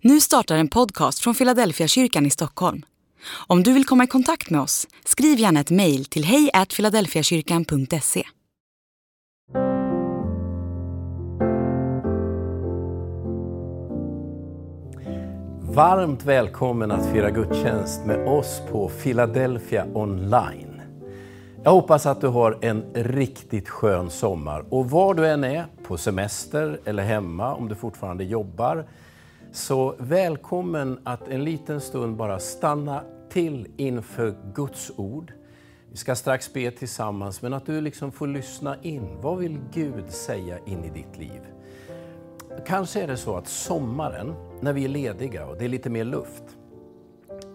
Nu startar en podcast från Philadelphia kyrkan i Stockholm. Om du vill komma i kontakt med oss, skriv gärna ett mejl till hejfiladelfiakyrkan.se. Varmt välkommen att fira gudstjänst med oss på Philadelphia online. Jag hoppas att du har en riktigt skön sommar och var du än är, på semester eller hemma om du fortfarande jobbar, så välkommen att en liten stund bara stanna till inför Guds ord. Vi ska strax be tillsammans, men att du liksom får lyssna in. Vad vill Gud säga in i ditt liv? Kanske är det så att sommaren, när vi är lediga och det är lite mer luft,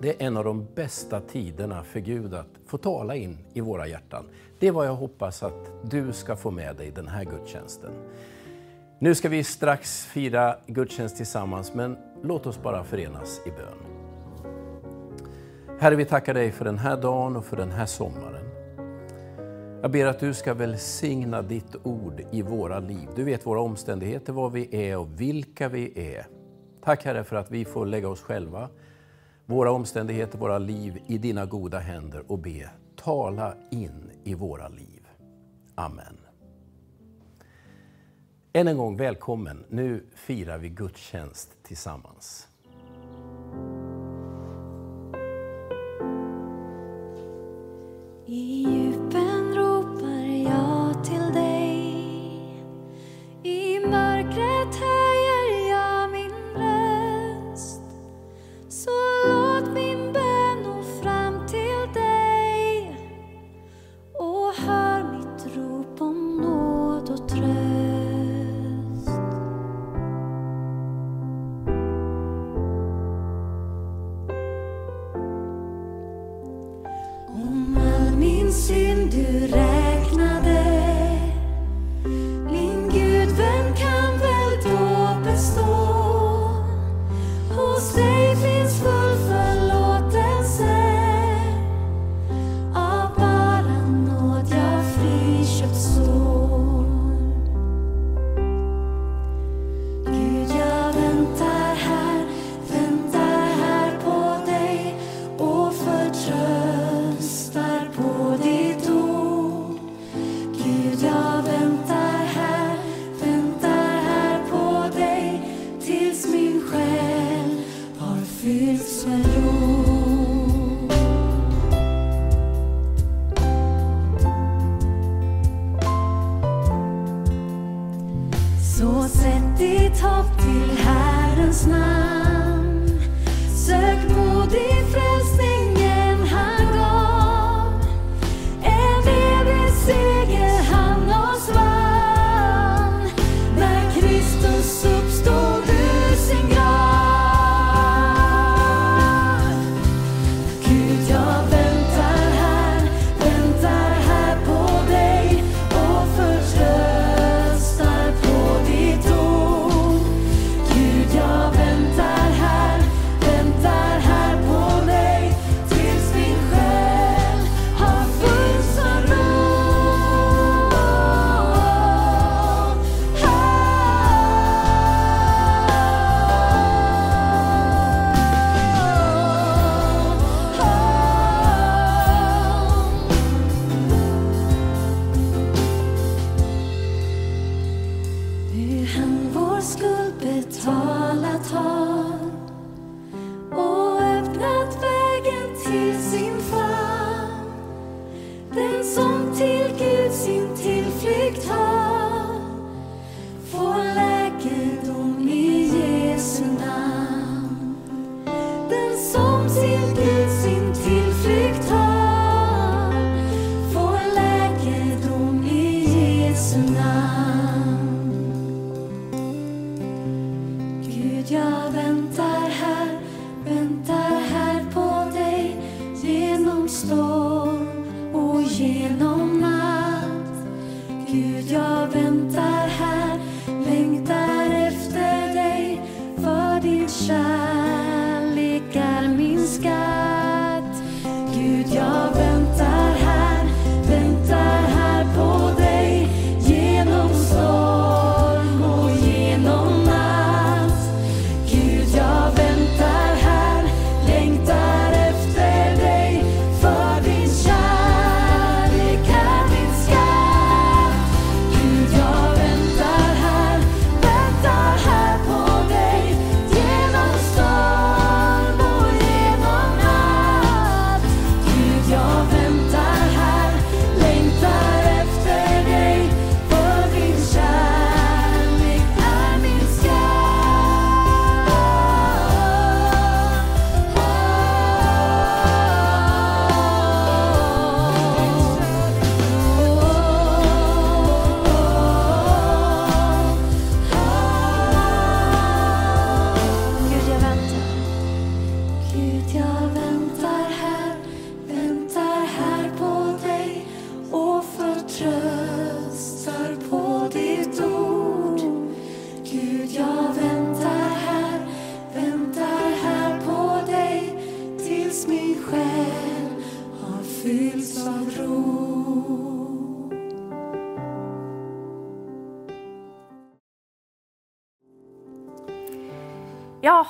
det är en av de bästa tiderna för Gud att få tala in i våra hjärtan. Det är vad jag hoppas att du ska få med dig den här gudstjänsten. Nu ska vi strax fira gudstjänst tillsammans, men låt oss bara förenas i bön. Herre, vi tackar dig för den här dagen och för den här sommaren. Jag ber att du ska välsigna ditt ord i våra liv. Du vet våra omständigheter, vad vi är och vilka vi är. Tack Herre för att vi får lägga oss själva, våra omständigheter, våra liv i dina goda händer och be, tala in i våra liv. Amen. Än en gång välkommen. Nu firar vi gudstjänst tillsammans. I djupen ropar jag till dig I mörkret höjer jag min röst Så låt min bön nå fram till dig och hör mitt rop om nåd och tröst topp till Herrens namn.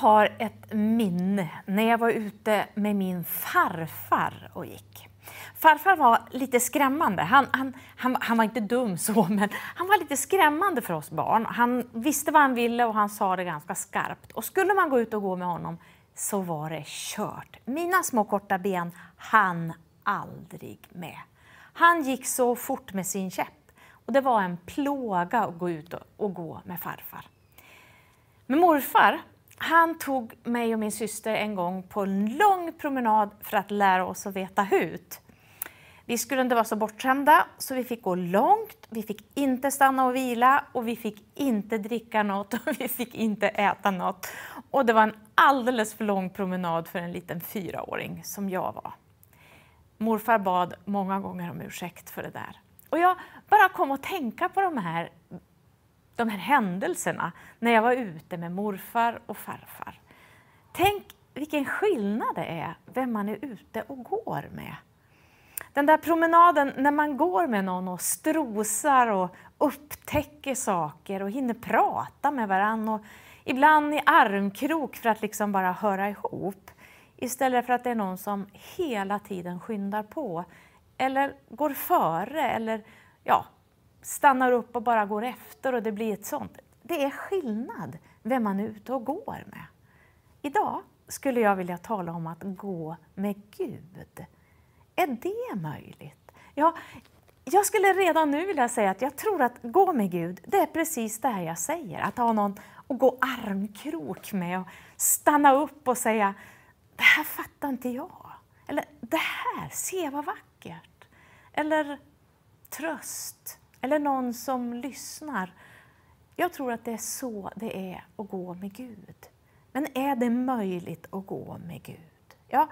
Har ett minne när jag var ute med min farfar och gick. Farfar var lite skrämmande. Han, han, han, han, var inte dum så, men han var lite skrämmande för oss barn. Han visste vad han ville och han sa det ganska skarpt. Och skulle man gå ut och gå med honom så var det kört. Mina små korta ben han aldrig med. Han gick så fort med sin käpp och det var en plåga att gå ut och gå med farfar. Men morfar, han tog mig och min syster en gång på en lång promenad för att lära oss att veta hut. Vi skulle inte vara så bortskämda, så vi fick gå långt, vi fick inte stanna och vila och vi fick inte dricka något och vi fick inte äta något. Och det var en alldeles för lång promenad för en liten fyraåring som jag var. Morfar bad många gånger om ursäkt för det där. Och jag bara kom att tänka på de här, de här händelserna när jag var ute med morfar och farfar. Tänk vilken skillnad det är vem man är ute och går med. Den där promenaden när man går med någon och strosar och upptäcker saker och hinner prata med varandra och ibland i armkrok för att liksom bara höra ihop. Istället för att det är någon som hela tiden skyndar på eller går före eller ja, stannar upp och bara går efter och det blir ett sånt. Det är skillnad vem man är ute och går med. Idag skulle jag vilja tala om att gå med Gud. Är det möjligt? Ja, jag skulle redan nu vilja säga att jag tror att gå med Gud, det är precis det här jag säger. Att ha någon att gå armkrok med och stanna upp och säga det här fattar inte jag. Eller det här, se vad vackert. Eller tröst. Eller någon som lyssnar. Jag tror att det är så det är att gå med Gud. Men är det möjligt att gå med Gud? Ja,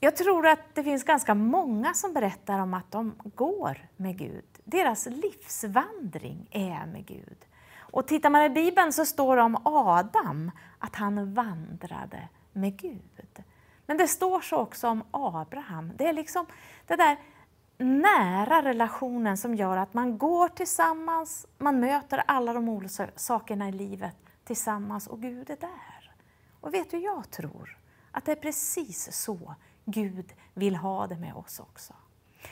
jag tror att det finns ganska många som berättar om att de går med Gud. Deras livsvandring är med Gud. Och tittar man i Bibeln så står det om Adam att han vandrade med Gud. Men det står så också om Abraham. Det är liksom det där nära relationen som gör att man går tillsammans, man möter alla de olika sakerna i livet tillsammans och Gud är där. Och vet du, jag tror att det är precis så Gud vill ha det med oss också.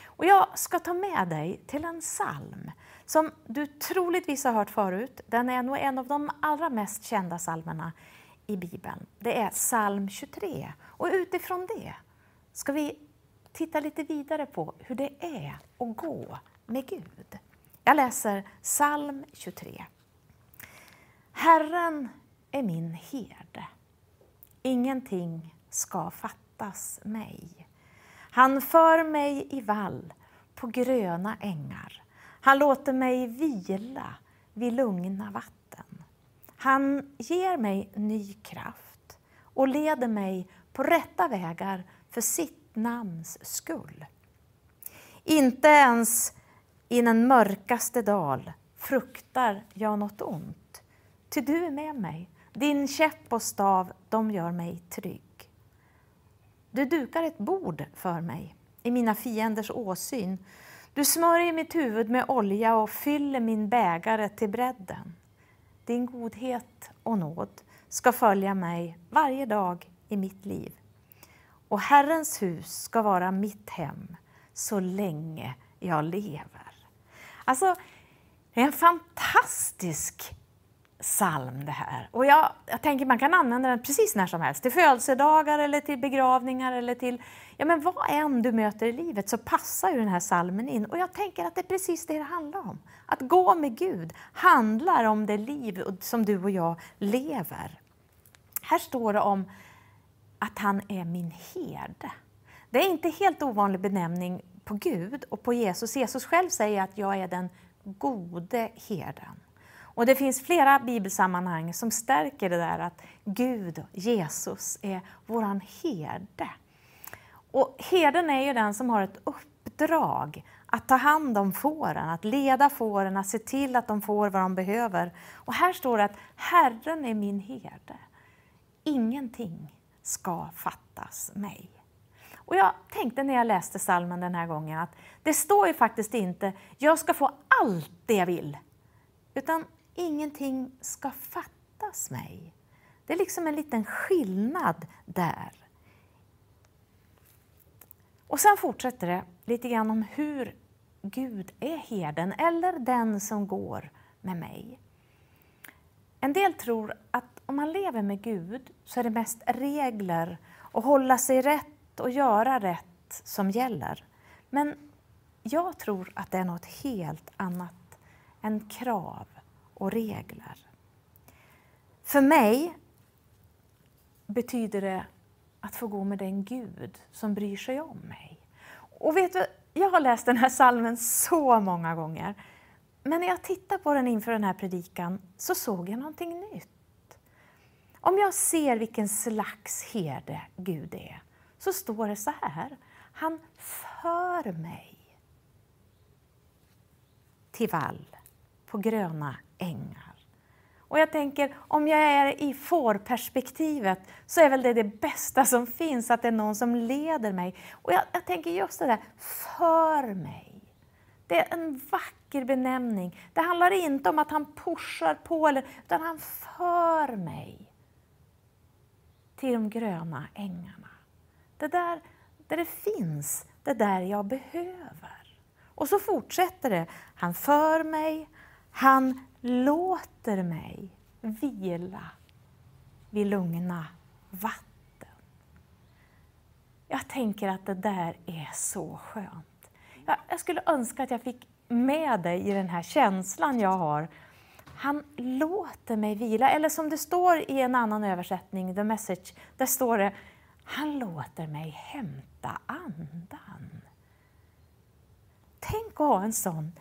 Och jag ska ta med dig till en psalm som du troligtvis har hört förut. Den är nog en av de allra mest kända psalmerna i Bibeln. Det är psalm 23. Och utifrån det ska vi titta lite vidare på hur det är att gå med Gud. Jag läser psalm 23. Herren är min herde. Ingenting ska fattas mig. Han för mig i vall på gröna ängar. Han låter mig vila vid lugna vatten. Han ger mig ny kraft och leder mig på rätta vägar för sitt namns skull. Inte ens i den mörkaste dal fruktar jag något ont, ty du är med mig. Din käpp och stav, de gör mig trygg. Du dukar ett bord för mig i mina fienders åsyn. Du smörjer mitt huvud med olja och fyller min bägare till bredden. Din godhet och nåd ska följa mig varje dag i mitt liv. Och Herrens hus ska vara mitt hem så länge jag lever. Alltså, det är en fantastisk psalm det här. Och jag, jag tänker man kan använda den precis när som helst. Till födelsedagar eller till begravningar eller till ja, men vad än du möter i livet så passar ju den här psalmen in. Och jag tänker att det är precis det det handlar om. Att gå med Gud handlar om det liv som du och jag lever. Här står det om att han är min herde. Det är inte helt ovanlig benämning på Gud och på Jesus. Jesus själv säger att jag är den gode herden. Och det finns flera bibelsammanhang som stärker det där att Gud, Jesus, är våran herde. Och herden är ju den som har ett uppdrag att ta hand om fåren, att leda fåren, att se till att de får vad de behöver. Och här står det att Herren är min herde. Ingenting ska fattas mig. Och jag tänkte när jag läste salmen den här gången att det står ju faktiskt inte jag ska få allt det jag vill. Utan ingenting ska fattas mig. Det är liksom en liten skillnad där. Och sen fortsätter det lite grann om hur Gud är herden, eller den som går med mig. En del tror att om man lever med Gud så är det mest regler och hålla sig rätt och göra rätt som gäller. Men jag tror att det är något helt annat än krav och regler. För mig betyder det att få gå med den Gud som bryr sig om mig. Och vet du, jag har läst den här salmen så många gånger. Men när jag tittade på den inför den här predikan så såg jag någonting nytt. Om jag ser vilken slags herde Gud är, så står det så här. Han för mig till vall på gröna ängar. Och jag tänker, om jag är i fårperspektivet så är väl det det bästa som finns, att det är någon som leder mig. Och jag, jag tänker just det där, för mig. Det är en vacker benämning. Det handlar inte om att han pushar på, utan han för mig till de gröna ängarna. Det där, där det finns, det där jag behöver. Och så fortsätter det. Han för mig, han låter mig vila vid lugna vatten. Jag tänker att det där är så skönt. Jag, jag skulle önska att jag fick med dig i den här känslan jag har. Han låter mig vila, eller som det står i en annan översättning, The Message, där står det Han låter mig hämta andan. Tänk att ha en sån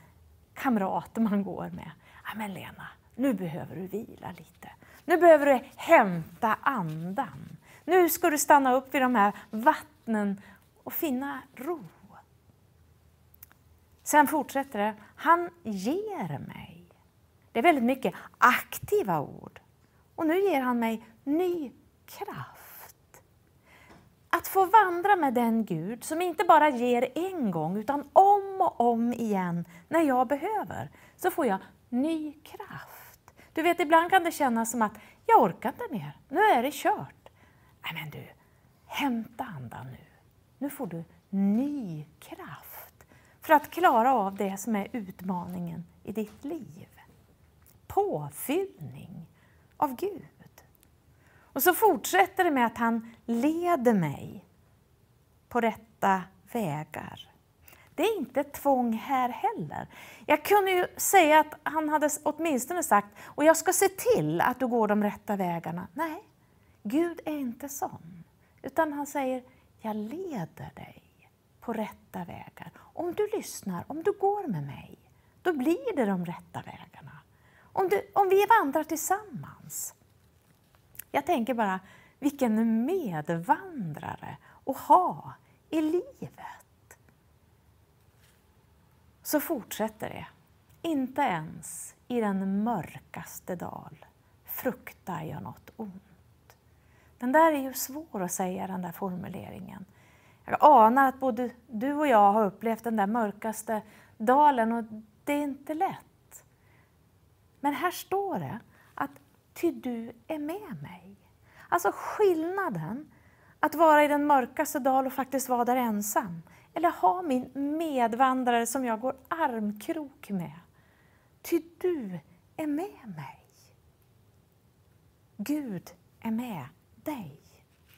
kamrat man går med. Ja, men Lena, nu behöver du vila lite. Nu behöver du hämta andan. Nu ska du stanna upp vid de här vattnen och finna ro. Sen fortsätter det. Han ger mig. Det är väldigt mycket aktiva ord. Och nu ger han mig ny kraft. Att få vandra med den Gud som inte bara ger en gång utan om och om igen när jag behöver, så får jag ny kraft. Du vet, ibland kan det kännas som att jag orkar inte mer, nu är det kört. Nej men du, hämta andan nu. Nu får du ny kraft för att klara av det som är utmaningen i ditt liv. Påfyllning av Gud. Och så fortsätter det med att han leder mig på rätta vägar. Det är inte tvång här heller. Jag kunde ju säga att han hade åtminstone sagt, och jag ska se till att du går de rätta vägarna. Nej, Gud är inte sån. Utan han säger, jag leder dig på rätta vägar. Om du lyssnar, om du går med mig, då blir det de rätta vägarna. Om, du, om vi vandrar tillsammans. Jag tänker bara, vilken medvandrare att ha i livet. Så fortsätter det. Inte ens i den mörkaste dal fruktar jag något ont. Den där är ju svår att säga, den där formuleringen. Jag anar att både du och jag har upplevt den där mörkaste dalen och det är inte lätt. Men här står det att ty du är med mig. Alltså skillnaden att vara i den mörkaste dal och faktiskt vara där ensam eller ha min medvandrare som jag går armkrok med. Ty du är med mig. Gud är med dig,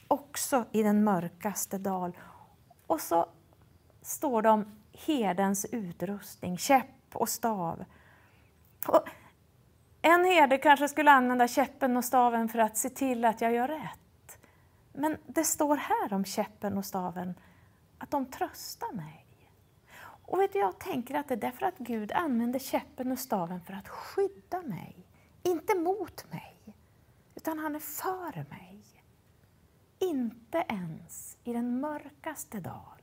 också i den mörkaste dal. Och så står de, herdens utrustning, käpp och stav. Och en herde kanske skulle använda käppen och staven för att se till att jag gör rätt. Men det står här om käppen och staven att de tröstar mig. Och vet du, jag tänker att det är därför att Gud använder käppen och staven för att skydda mig. Inte mot mig, utan han är för mig. Inte ens i den mörkaste dal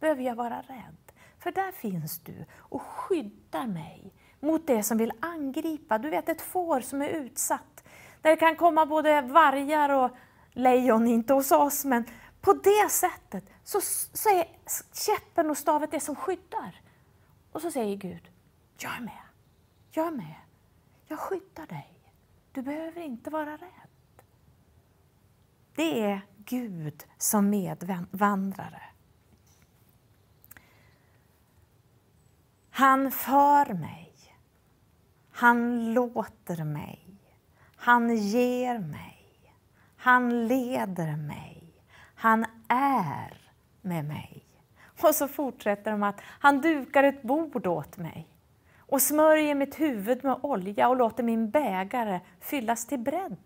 behöver jag vara rädd, för där finns du och skyddar mig mot det som vill angripa. Du vet ett får som är utsatt, där det kan komma både vargar och lejon, inte hos oss, men på det sättet så, så är käppen och stavet det som skyddar. Och så säger Gud, jag är med. Jag är med. Jag skyddar dig. Du behöver inte vara rädd. det är Gud som medvandrare. Han för mig. Han låter mig. Han ger mig. Han leder mig. Han är med mig. Och så fortsätter de att han dukar ett bord åt mig och smörjer mitt huvud med olja och låter min bägare fyllas till bredden.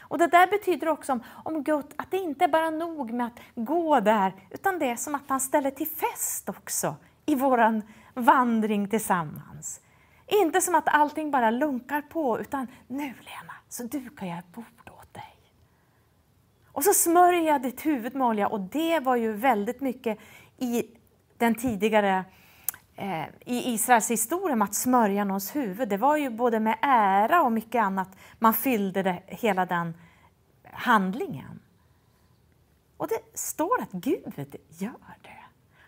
Och Det där betyder också om, om Gud att det inte är bara nog med att gå där, utan det är som att han ställer till fest också i vår vandring tillsammans. Inte som att allting bara lunkar på, utan nu Lena, så dukar jag ett bord åt dig. Och så smörjer jag ditt huvud med olja och det var ju väldigt mycket i den tidigare eh, i Israels historia med att smörja någons huvud. Det var ju både med ära och mycket annat man fyllde det, hela den handlingen. Och det står att Gud gör det.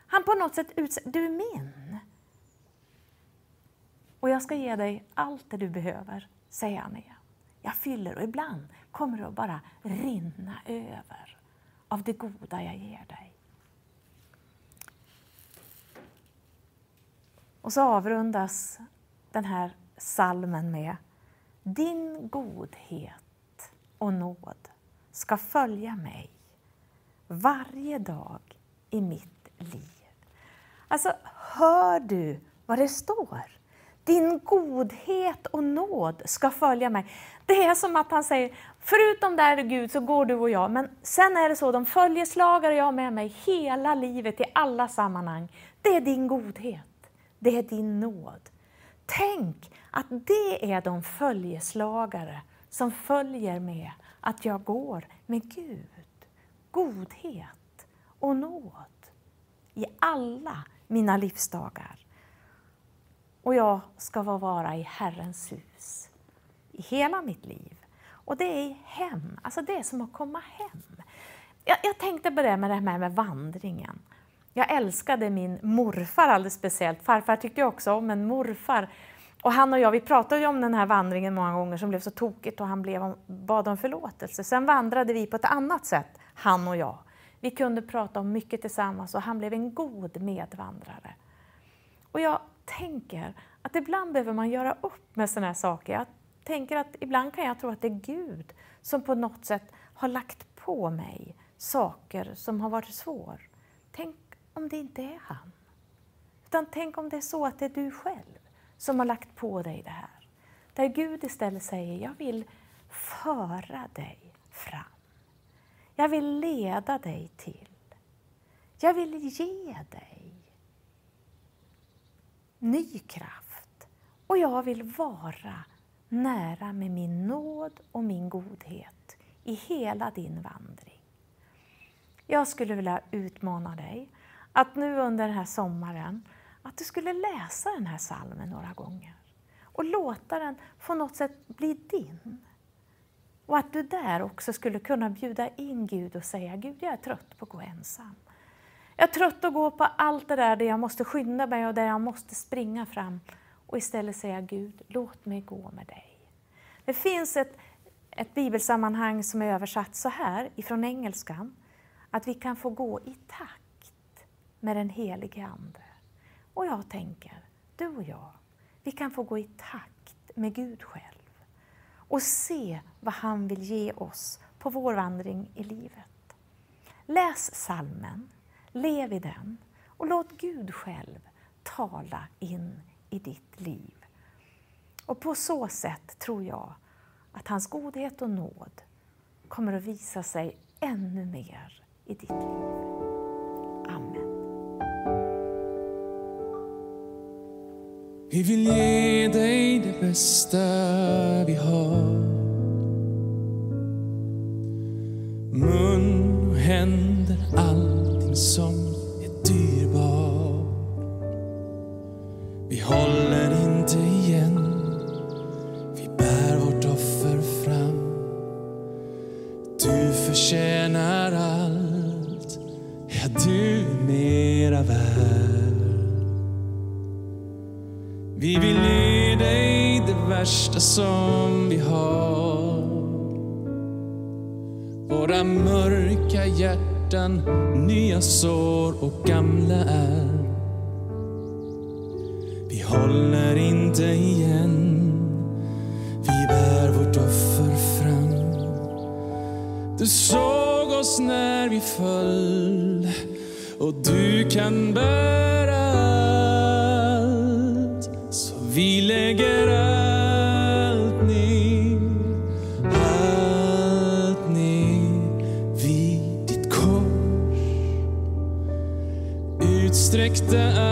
Han på något sätt utser, du är min. Och jag ska ge dig allt det du behöver, säger han igen. Jag fyller och ibland kommer det att bara rinna över av det goda jag ger dig. Och så avrundas den här salmen med Din godhet och nåd ska följa mig varje dag i mitt liv. Alltså, hör du vad det står? Din godhet och nåd ska följa mig. Det är som att han säger, förutom där Gud så går du och jag, men sen är det så, de följeslagare jag har med mig hela livet i alla sammanhang, det är din godhet det är din nåd. Tänk att det är de följeslagare som följer med att jag går med Gud, godhet och nåd i alla mina livsdagar. Och jag ska vara i Herrens hus i hela mitt liv. Och det är hem, alltså det är som att komma hem. Jag, jag tänkte på det med det här med vandringen. Jag älskade min morfar alldeles speciellt. Farfar tyckte jag också om, men morfar. Och han och jag vi pratade ju om den här vandringen många gånger som blev så tokigt och han blev, bad om förlåtelse. Sen vandrade vi på ett annat sätt, han och jag. Vi kunde prata om mycket tillsammans och han blev en god medvandrare. Och jag tänker att ibland behöver man göra upp med sådana här saker. Jag tänker att ibland kan jag tro att det är Gud som på något sätt har lagt på mig saker som har varit svåra. Tänk om det inte är han. Utan tänk om det är så att det är du själv som har lagt på dig det här. Där Gud istället säger, jag vill föra dig fram. Jag vill leda dig till. Jag vill ge dig ny kraft. Och jag vill vara nära med min nåd och min godhet i hela din vandring. Jag skulle vilja utmana dig att nu under den här sommaren, att du skulle läsa den här salmen några gånger och låta den på något sätt bli din. Och att du där också skulle kunna bjuda in Gud och säga, Gud jag är trött på att gå ensam. Jag är trött att gå på allt det där där jag måste skynda mig och där jag måste springa fram och istället säga Gud, låt mig gå med dig. Det finns ett, ett bibelsammanhang som är översatt så här ifrån engelskan, att vi kan få gå i takt med den helige Ande. Och jag tänker, du och jag, vi kan få gå i takt med Gud själv och se vad han vill ge oss på vår vandring i livet. Läs salmen, lev i den och låt Gud själv tala in i ditt liv. Och på så sätt tror jag att hans godhet och nåd kommer att visa sig ännu mer i ditt liv. Amen. Vi vill ge dig det bästa vi har. Mun och händer, som är dyrbar. Vi håller inte igen, vi bär vårt offer fram. Du förtjänar allt, ja du är mera värd. Vi vill ge dig det värsta som vi har. Våra mörka hjärtan smärtan, nya sår och gamla är. Vi håller inte igen, vi bär vårt offer fram. Du såg oss när vi föll och du kan bära allt. Så vi lägger allt sister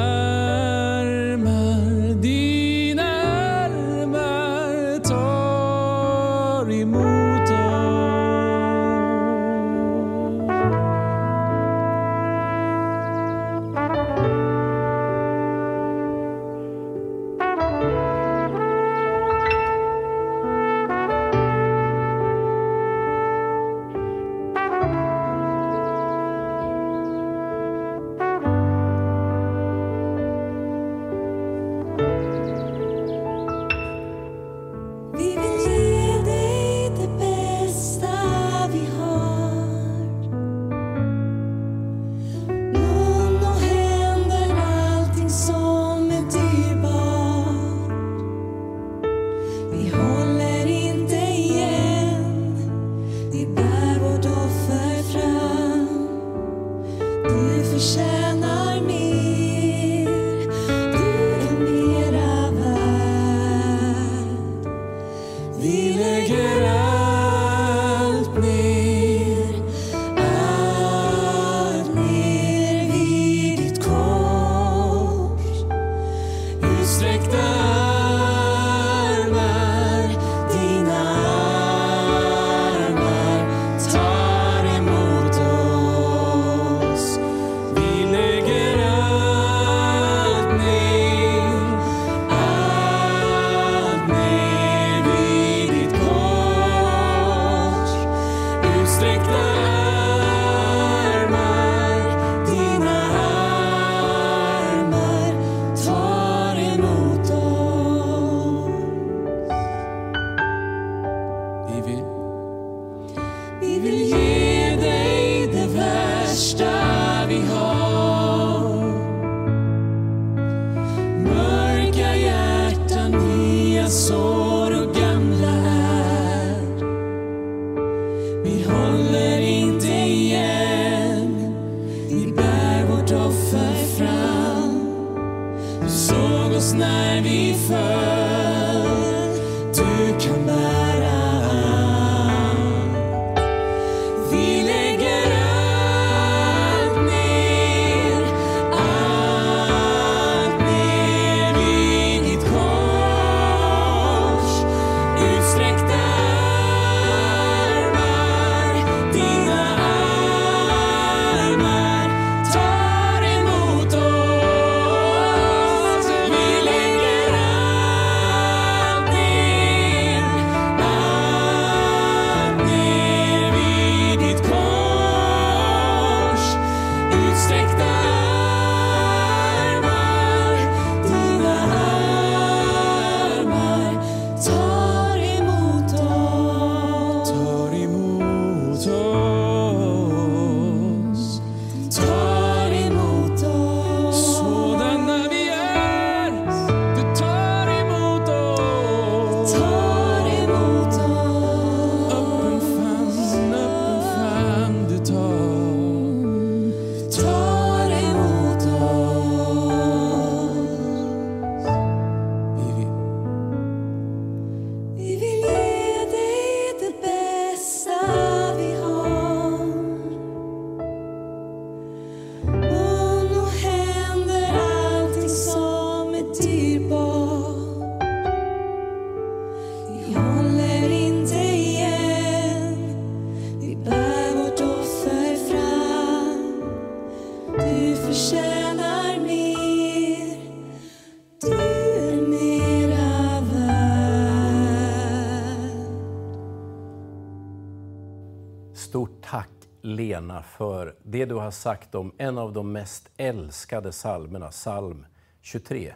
behold. för det du har sagt om en av de mest älskade psalmerna, psalm 23.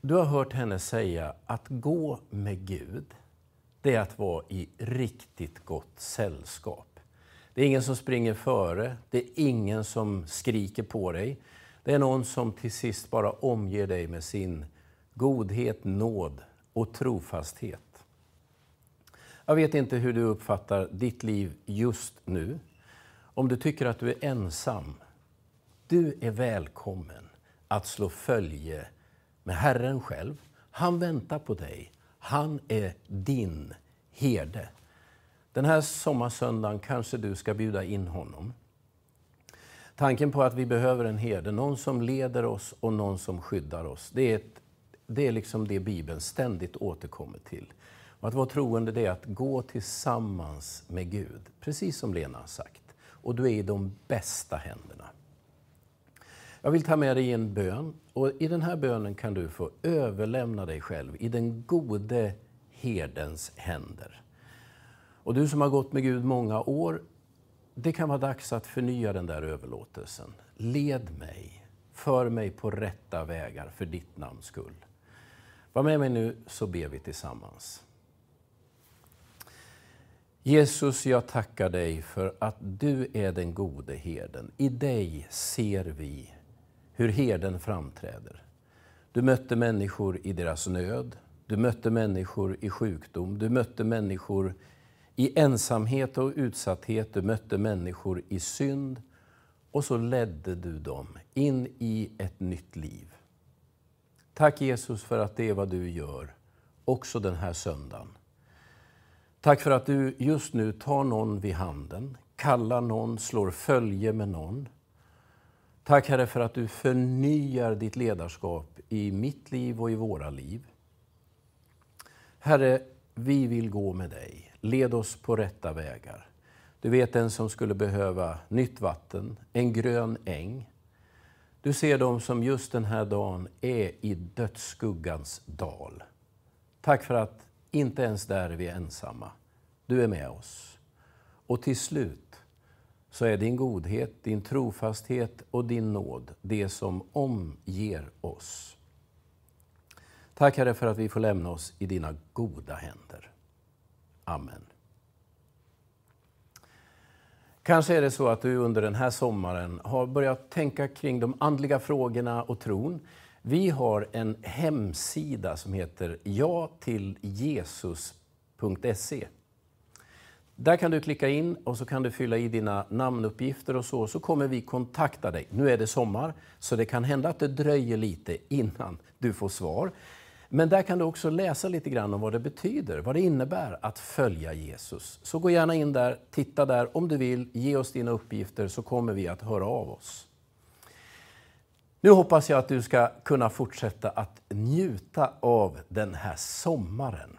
Du har hört henne säga att gå med Gud, det är att vara i riktigt gott sällskap. Det är ingen som springer före, det är ingen som skriker på dig. Det är någon som till sist bara omger dig med sin godhet, nåd och trofasthet. Jag vet inte hur du uppfattar ditt liv just nu. Om du tycker att du är ensam, du är välkommen att slå följe med Herren själv. Han väntar på dig. Han är din herde. Den här sommarsöndagen kanske du ska bjuda in honom. Tanken på att vi behöver en herde, någon som leder oss och någon som skyddar oss, det är, ett, det är liksom det Bibeln ständigt återkommer till. Och att vara troende det är att gå tillsammans med Gud, precis som Lena har sagt. Och du är i de bästa händerna. Jag vill ta med dig i en bön och i den här bönen kan du få överlämna dig själv i den gode herdens händer. Och du som har gått med Gud många år, det kan vara dags att förnya den där överlåtelsen. Led mig, för mig på rätta vägar för ditt namns skull. Var med mig nu så ber vi tillsammans. Jesus, jag tackar dig för att du är den gode herden. I dig ser vi hur herden framträder. Du mötte människor i deras nöd, du mötte människor i sjukdom, du mötte människor i ensamhet och utsatthet, du mötte människor i synd och så ledde du dem in i ett nytt liv. Tack Jesus för att det är vad du gör, också den här söndagen. Tack för att du just nu tar någon vid handen, kallar någon, slår följe med någon. Tack Herre för att du förnyar ditt ledarskap i mitt liv och i våra liv. Herre, vi vill gå med dig. Led oss på rätta vägar. Du vet den som skulle behöva nytt vatten, en grön äng. Du ser dem som just den här dagen är i dödsskuggans dal. Tack för att inte ens där är vi ensamma. Du är med oss. Och till slut så är din godhet, din trofasthet och din nåd det som omger oss. Tack Herre för att vi får lämna oss i dina goda händer. Amen. Kanske är det så att du under den här sommaren har börjat tänka kring de andliga frågorna och tron. Vi har en hemsida som heter jatilljesus.se. Där kan du klicka in och så kan du fylla i dina namnuppgifter och så, så kommer vi kontakta dig. Nu är det sommar, så det kan hända att det dröjer lite innan du får svar. Men där kan du också läsa lite grann om vad det betyder, vad det innebär att följa Jesus. Så gå gärna in där, titta där om du vill, ge oss dina uppgifter så kommer vi att höra av oss. Nu hoppas jag att du ska kunna fortsätta att njuta av den här sommaren.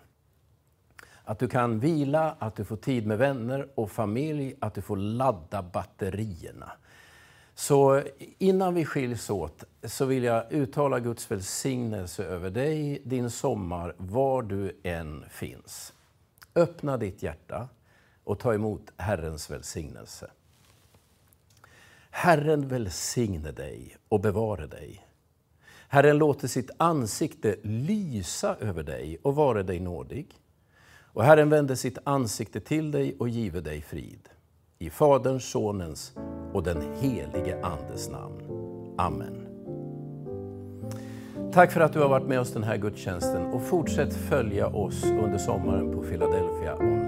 Att du kan vila, att du får tid med vänner och familj, att du får ladda batterierna. Så innan vi skiljs åt så vill jag uttala Guds välsignelse över dig, din sommar, var du än finns. Öppna ditt hjärta och ta emot Herrens välsignelse. Herren välsigne dig och bevare dig. Herren låter sitt ansikte lysa över dig och vare dig nådig. Och Herren vände sitt ansikte till dig och give dig frid. I Faderns, Sonens och den helige Andes namn. Amen. Tack för att du har varit med oss den här gudstjänsten och fortsätt följa oss under sommaren på Philadelphia online.